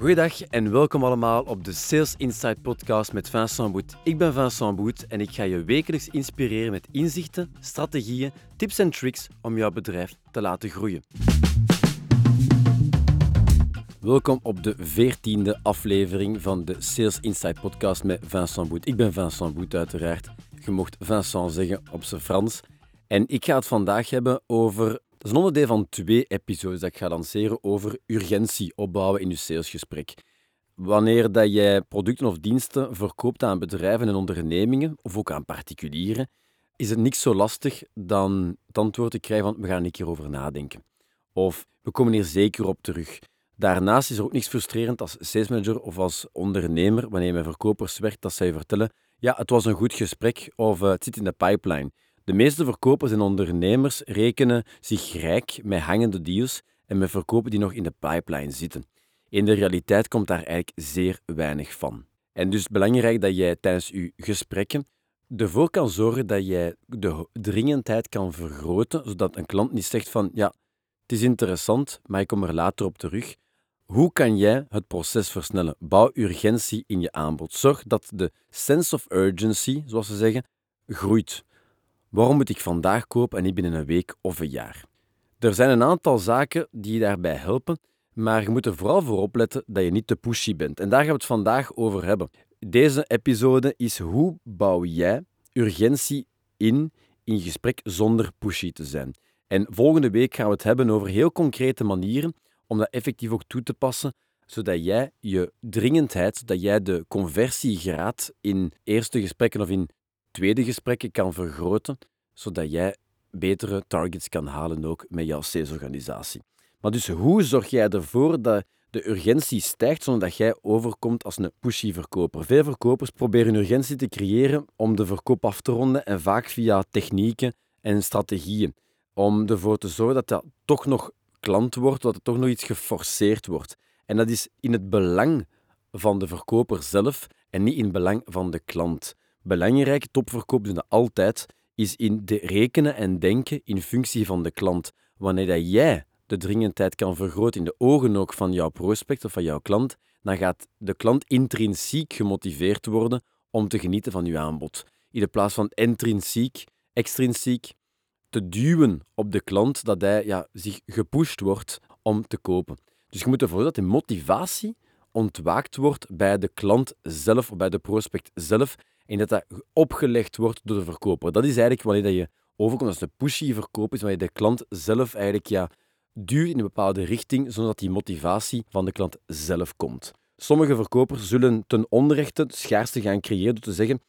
Goedendag en welkom allemaal op de Sales Insight podcast met Vincent Boet. Ik ben Vincent Boet en ik ga je wekelijks inspireren met inzichten, strategieën, tips en tricks om jouw bedrijf te laten groeien. Welkom op de veertiende aflevering van de Sales Insight podcast met Vincent Boet. Ik ben Vincent Boet uiteraard. Je mocht Vincent zeggen op zijn Frans. En ik ga het vandaag hebben over dat is een onderdeel van twee episodes dat ik ga lanceren over urgentie opbouwen in je salesgesprek. Wanneer dat jij producten of diensten verkoopt aan bedrijven en ondernemingen, of ook aan particulieren, is het niks zo lastig dan het antwoord te krijgen van we gaan een keer over nadenken. Of we komen hier zeker op terug. Daarnaast is er ook niks frustrerend als salesmanager of als ondernemer, wanneer je met verkopers werkt, dat zij vertellen ja, het was een goed gesprek of uh, het zit in de pipeline. De meeste verkopers en ondernemers rekenen zich rijk met hangende deals en met verkopen die nog in de pipeline zitten. In de realiteit komt daar eigenlijk zeer weinig van. En dus belangrijk dat jij tijdens je gesprekken ervoor kan zorgen dat jij de dringendheid kan vergroten, zodat een klant niet zegt van ja, het is interessant, maar ik kom er later op terug. Hoe kan jij het proces versnellen? Bouw urgentie in je aanbod. Zorg dat de sense of urgency, zoals ze zeggen, groeit. Waarom moet ik vandaag kopen en niet binnen een week of een jaar? Er zijn een aantal zaken die daarbij helpen, maar je moet er vooral voor opletten dat je niet te pushy bent. En daar gaan we het vandaag over hebben. Deze episode is hoe bouw jij urgentie in in gesprek zonder pushy te zijn. En volgende week gaan we het hebben over heel concrete manieren om dat effectief ook toe te passen, zodat jij je dringendheid, dat jij de conversiegraad in eerste gesprekken of in tweede gesprekken kan vergroten, zodat jij betere targets kan halen ook met jouw salesorganisatie. Maar dus hoe zorg jij ervoor dat de urgentie stijgt zonder dat jij overkomt als een pushy verkoper? Veel verkopers proberen urgentie te creëren om de verkoop af te ronden en vaak via technieken en strategieën. Om ervoor te zorgen dat dat toch nog klant wordt, dat er toch nog iets geforceerd wordt. En dat is in het belang van de verkoper zelf en niet in het belang van de klant. Belangrijk, topverkoop doen dat altijd, is in de rekenen en denken in functie van de klant. Wanneer dat jij de dringendheid kan vergroten in de ogen ook van jouw prospect of van jouw klant, dan gaat de klant intrinsiek gemotiveerd worden om te genieten van je aanbod. In de plaats van intrinsiek, extrinsiek, te duwen op de klant dat hij ja, zich gepusht wordt om te kopen. Dus je moet ervoor dat de motivatie ontwaakt wordt bij de klant zelf of bij de prospect zelf en dat dat opgelegd wordt door de verkoper. Dat is eigenlijk wanneer je overkomt als een pushy verkoop is, wanneer de klant zelf eigenlijk ja, duwt in een bepaalde richting, zodat die motivatie van de klant zelf komt. Sommige verkopers zullen ten onrechte schaarste gaan creëren door te zeggen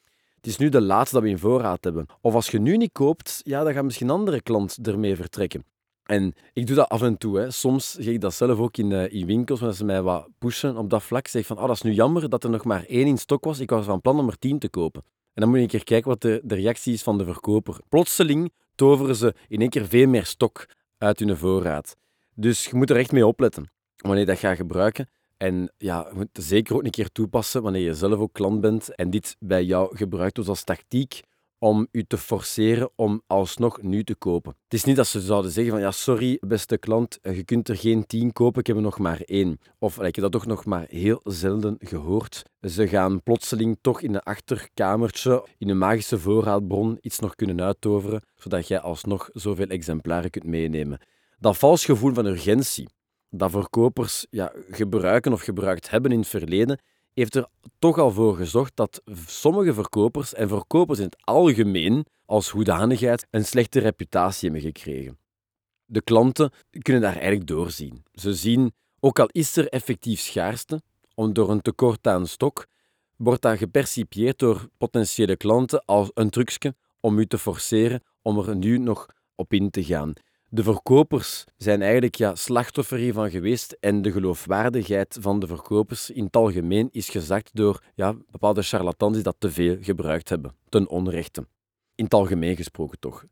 het is nu de laatste dat we in voorraad hebben. Of als je nu niet koopt, ja, dan gaat misschien een andere klant ermee vertrekken. En ik doe dat af en toe. Hè. Soms zeg ik dat zelf ook in, uh, in winkels, wanneer ze mij wat pushen op dat vlak. Zeg van, oh, dat is nu jammer dat er nog maar één in stok was. Ik was van plan om er tien te kopen. En dan moet je een keer kijken wat de, de reactie is van de verkoper. Plotseling toveren ze in één keer veel meer stok uit hun voorraad. Dus je moet er echt mee opletten wanneer je dat gaat gebruiken. En ja, je moet zeker ook een keer toepassen wanneer je zelf ook klant bent en dit bij jou gebruikt als tactiek om u te forceren om alsnog nu te kopen. Het is niet dat ze zouden zeggen van ja, sorry beste klant, eh, je kunt er geen tien kopen, ik heb er nog maar één. Of ik heb dat toch nog maar heel zelden gehoord. Ze gaan plotseling toch in een achterkamertje, in een magische voorraadbron, iets nog kunnen uittoveren, zodat jij alsnog zoveel exemplaren kunt meenemen. Dat vals gevoel van urgentie, dat verkopers ja, gebruiken of gebruikt hebben in het verleden, heeft er toch al voor gezorgd dat sommige verkopers en verkopers in het algemeen als hoedanigheid een slechte reputatie hebben gekregen. De klanten kunnen daar eigenlijk doorzien. Ze zien, ook al is er effectief schaarste, om door een tekort aan stok, wordt dat gepercipieerd door potentiële klanten als een trucje om u te forceren om er nu nog op in te gaan de verkopers zijn eigenlijk ja, slachtoffer hiervan geweest en de geloofwaardigheid van de verkopers in het algemeen is gezakt door ja, bepaalde charlatans die dat te veel gebruikt hebben, ten onrechte. In het algemeen gesproken toch.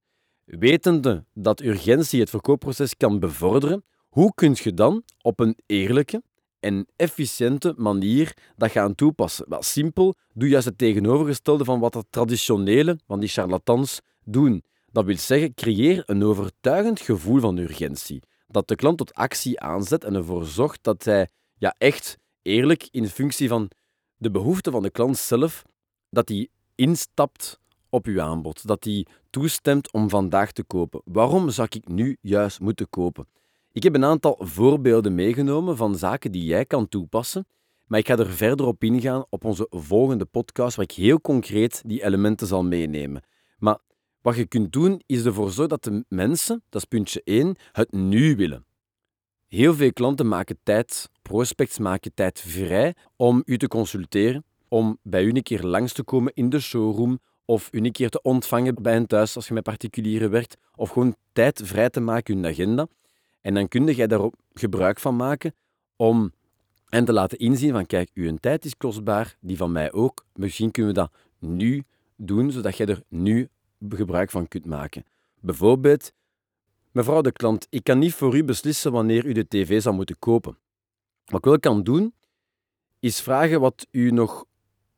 Wetende dat urgentie het verkoopproces kan bevorderen, hoe kun je dan op een eerlijke en efficiënte manier dat gaan toepassen? Wel, simpel, doe juist het tegenovergestelde van wat de traditionele, van die charlatans, doen. Dat wil zeggen, creëer een overtuigend gevoel van urgentie. Dat de klant tot actie aanzet en ervoor zorgt dat hij ja, echt eerlijk in functie van de behoeften van de klant zelf, dat die instapt op uw aanbod, dat die toestemt om vandaag te kopen. Waarom zou ik nu juist moeten kopen? Ik heb een aantal voorbeelden meegenomen van zaken die jij kan toepassen, maar ik ga er verder op ingaan op onze volgende podcast, waar ik heel concreet die elementen zal meenemen. Maar wat je kunt doen, is ervoor zorgen dat de mensen, dat is puntje 1, het nu willen. Heel veel klanten maken tijd, prospects maken tijd vrij om u te consulteren, om bij u een keer langs te komen in de showroom of u een keer te ontvangen bij hen thuis als je met particulieren werkt, of gewoon tijd vrij te maken in de agenda. En dan kun je daar gebruik van maken om hen te laten inzien van kijk, uw tijd is kostbaar, die van mij ook. Misschien kunnen we dat nu doen, zodat jij er nu gebruik van kunt maken. Bijvoorbeeld, mevrouw de klant, ik kan niet voor u beslissen wanneer u de tv zal moeten kopen. Wat ik wel kan doen, is vragen wat u nog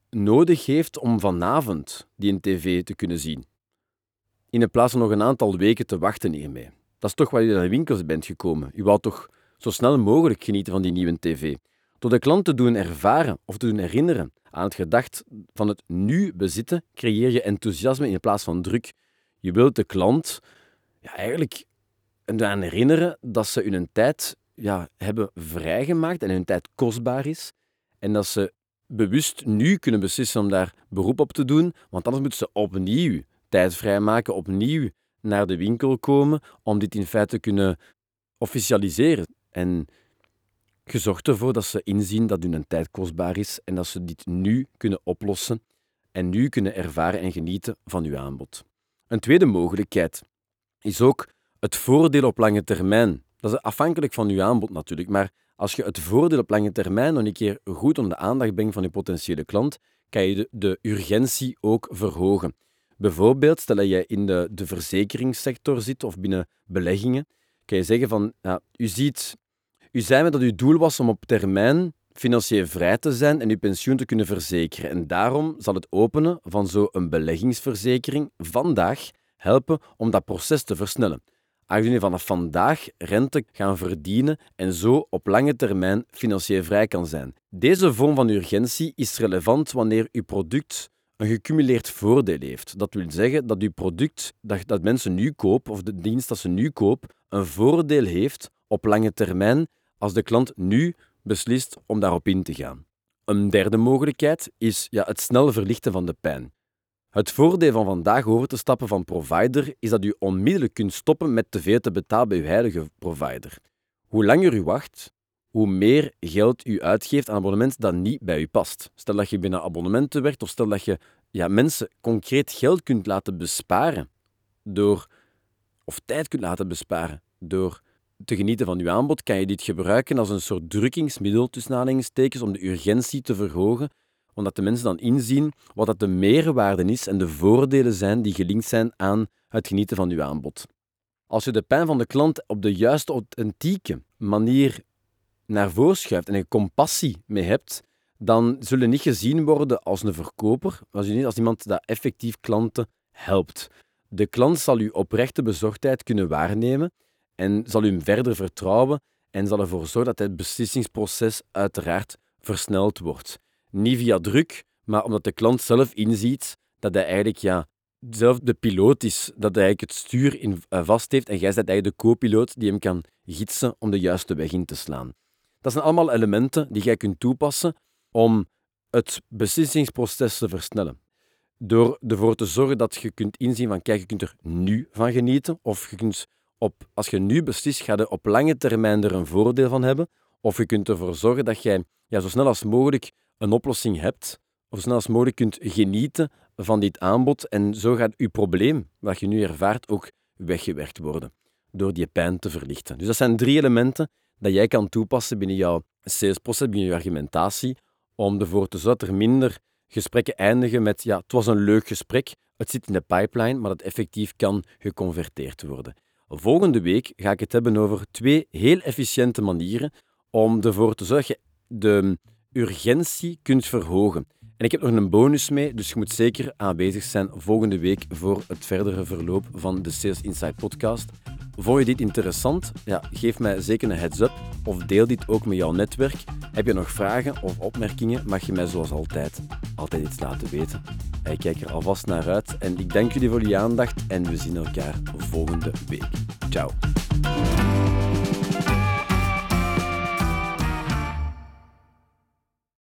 nodig heeft om vanavond die een tv te kunnen zien. In plaats van nog een aantal weken te wachten hiermee. Dat is toch waar u naar de winkels bent gekomen. U wou toch zo snel mogelijk genieten van die nieuwe tv. Door de klant te doen ervaren of te doen herinneren aan het gedacht van het nu bezitten, creëer je enthousiasme in plaats van druk. Je wilt de klant ja, eigenlijk aan herinneren dat ze hun tijd ja, hebben vrijgemaakt en hun tijd kostbaar is. En dat ze bewust nu kunnen beslissen om daar beroep op te doen, want anders moeten ze opnieuw tijd vrijmaken, opnieuw naar de winkel komen om dit in feite te kunnen officialiseren. En je zorgt ervoor dat ze inzien dat hun tijd kostbaar is en dat ze dit nu kunnen oplossen en nu kunnen ervaren en genieten van uw aanbod. Een tweede mogelijkheid is ook het voordeel op lange termijn. Dat is afhankelijk van uw aanbod natuurlijk, maar als je het voordeel op lange termijn nog een keer goed onder de aandacht brengt van je potentiële klant, kan je de, de urgentie ook verhogen. Bijvoorbeeld, stel dat je in de, de verzekeringssector zit of binnen beleggingen, kan je zeggen van, ja, u ziet, u zei me dat uw doel was om op termijn financieel vrij te zijn en uw pensioen te kunnen verzekeren. En daarom zal het openen van zo'n beleggingsverzekering vandaag helpen om dat proces te versnellen aangezien je vanaf vandaag rente gaan verdienen en zo op lange termijn financieel vrij kan zijn. Deze vorm van urgentie is relevant wanneer uw product een gecumuleerd voordeel heeft. Dat wil zeggen dat uw product dat, dat mensen nu kopen, of de dienst dat ze nu kopen, een voordeel heeft op lange termijn als de klant nu beslist om daarop in te gaan. Een derde mogelijkheid is ja, het snel verlichten van de pijn. Het voordeel van vandaag over te stappen van provider is dat u onmiddellijk kunt stoppen met te veel te betalen bij uw huidige provider. Hoe langer u wacht, hoe meer geld u uitgeeft aan abonnement dat niet bij u past. Stel dat je binnen abonnementen werkt of stel dat je ja, mensen concreet geld kunt laten besparen door, of tijd kunt laten besparen door te genieten van uw aanbod, kan je dit gebruiken als een soort drukkingsmiddel tussen aanhalingstekens om de urgentie te verhogen omdat de mensen dan inzien wat dat de meerwaarde is en de voordelen zijn die gelinkt zijn aan het genieten van uw aanbod. Als je de pijn van de klant op de juiste, authentieke manier naar voren schuift en er compassie mee hebt, dan zullen niet gezien worden als een verkoper, als, als iemand dat effectief klanten helpt. De klant zal uw oprechte bezorgdheid kunnen waarnemen en zal u verder vertrouwen en zal ervoor zorgen dat het beslissingsproces uiteraard versneld wordt niet via druk, maar omdat de klant zelf inziet dat hij eigenlijk ja, zelf de piloot is, dat hij eigenlijk het stuur in, uh, vast heeft en jij bent eigenlijk de co-piloot die hem kan gidsen om de juiste weg in te slaan. Dat zijn allemaal elementen die jij kunt toepassen om het beslissingsproces te versnellen. Door ervoor te zorgen dat je kunt inzien van kijk, je kunt er nu van genieten of je kunt als je nu beslist, ga je op lange termijn er een voordeel van hebben of je kunt ervoor zorgen dat jij ja, zo snel als mogelijk een oplossing hebt, of zo snel als mogelijk kunt genieten van dit aanbod. En zo gaat uw probleem, wat je nu ervaart, ook weggewerkt worden door die pijn te verlichten. Dus dat zijn drie elementen dat jij kan toepassen binnen jouw salesproces, binnen je argumentatie, om ervoor te zorgen dat er minder gesprekken eindigen met ja, het was een leuk gesprek, het zit in de pipeline, maar dat effectief kan geconverteerd worden. Volgende week ga ik het hebben over twee heel efficiënte manieren om ervoor te zorgen dat je de urgentie kunt verhogen En ik heb nog een bonus mee, dus je moet zeker aanwezig zijn volgende week voor het verdere verloop van de Sales Insight podcast. Vond je dit interessant? Ja, geef mij zeker een heads-up of deel dit ook met jouw netwerk. Heb je nog vragen of opmerkingen, mag je mij zoals altijd altijd iets laten weten. Ik kijk er alvast naar uit en ik dank jullie voor jullie aandacht en we zien elkaar volgende week. Ciao.